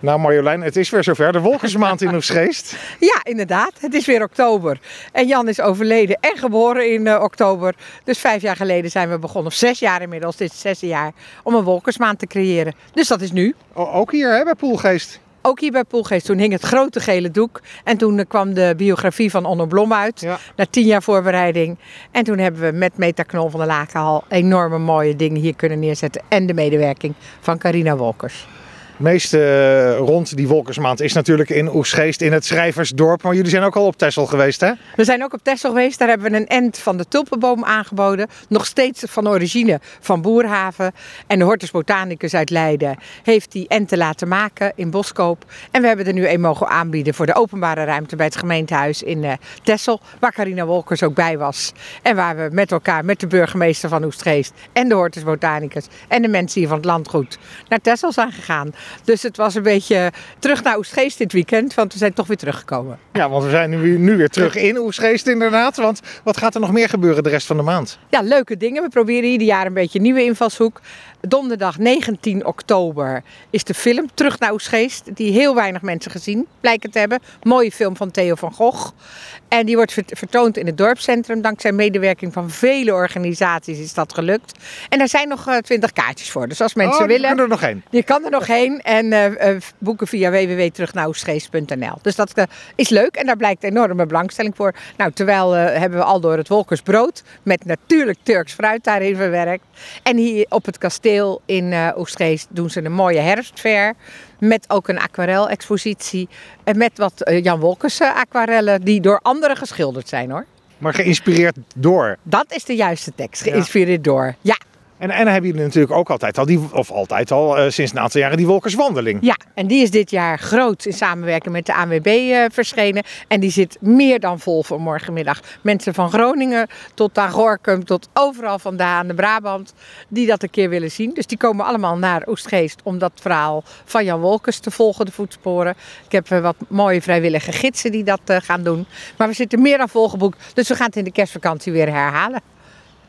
Nou Marjolein, het is weer zover. De wolkersmaand in Oegstgeest. Ja, inderdaad. Het is weer oktober. En Jan is overleden en geboren in uh, oktober. Dus vijf jaar geleden zijn we begonnen, of zes jaar inmiddels, dit is het zesde jaar, om een wolkersmaand te creëren. Dus dat is nu. O, ook hier hè, bij Poelgeest. Ook hier bij Poelgeest. Toen hing het grote gele doek. En toen uh, kwam de biografie van Onno Blom uit. Ja. Na tien jaar voorbereiding. En toen hebben we met Meta Knol van de Lakenhal enorme mooie dingen hier kunnen neerzetten. En de medewerking van Carina Wolkers. Meeste uh, rond die wolkersmaand is natuurlijk in Oegstgeest, in het Schrijversdorp. Maar jullie zijn ook al op Texel geweest, hè? We zijn ook op Texel geweest. Daar hebben we een end van de tulpenboom aangeboden. Nog steeds van origine van Boerhaven. En de Hortus Botanicus uit Leiden heeft die enten laten maken in Boskoop. En we hebben er nu een mogen aanbieden voor de openbare ruimte bij het gemeentehuis in uh, Texel. Waar Carina Wolkers ook bij was. En waar we met elkaar, met de burgemeester van Oegstgeest en de Hortus Botanicus en de mensen hier van het landgoed naar Texel zijn gegaan. Dus het was een beetje terug naar Oestgeest dit weekend, want we zijn toch weer teruggekomen. Ja, want we zijn nu, nu weer terug in Oestgeest inderdaad. Want wat gaat er nog meer gebeuren de rest van de maand? Ja, leuke dingen. We proberen ieder jaar een beetje een nieuwe invalshoek. Donderdag 19 oktober is de film Terug naar Oestgeest. Die heel weinig mensen gezien blijken te hebben. Mooie film van Theo van Gogh. En die wordt vertoond in het dorpscentrum. Dankzij medewerking van vele organisaties is dat gelukt. En er zijn nog twintig uh, kaartjes voor. Dus als mensen oh, willen... kan er nog heen. Je kan er nog heen. En uh, uh, boeken via www.terugnaarOestgeest.nl. Dus dat is leuk. En daar blijkt enorme belangstelling voor. Nou, terwijl hebben we al door het Wolkersbrood. Met natuurlijk Turks fruit daarin verwerkt. En hier op het kasteel in Oestgeest doen ze een mooie herfstfair. Met ook een aquarel-expositie. En met wat uh, Jan Wolkers uh, aquarellen die door anderen geschilderd zijn hoor. Maar geïnspireerd door? Dat is de juiste tekst. Geïnspireerd ja. door. Ja. En, en dan hebben jullie natuurlijk ook altijd al, die, of altijd al uh, sinds een aantal jaren, die Wolkerswandeling. Ja, en die is dit jaar groot in samenwerking met de ANWB uh, verschenen. En die zit meer dan vol voor morgenmiddag. Mensen van Groningen tot aan Gorkum, tot overal vandaan, de Brabant, die dat een keer willen zien. Dus die komen allemaal naar Oestgeest om dat verhaal van Jan Wolkers te volgen, de voetsporen. Ik heb uh, wat mooie vrijwillige gidsen die dat gaan doen. Maar we zitten meer dan volgeboekt, dus we gaan het in de kerstvakantie weer herhalen.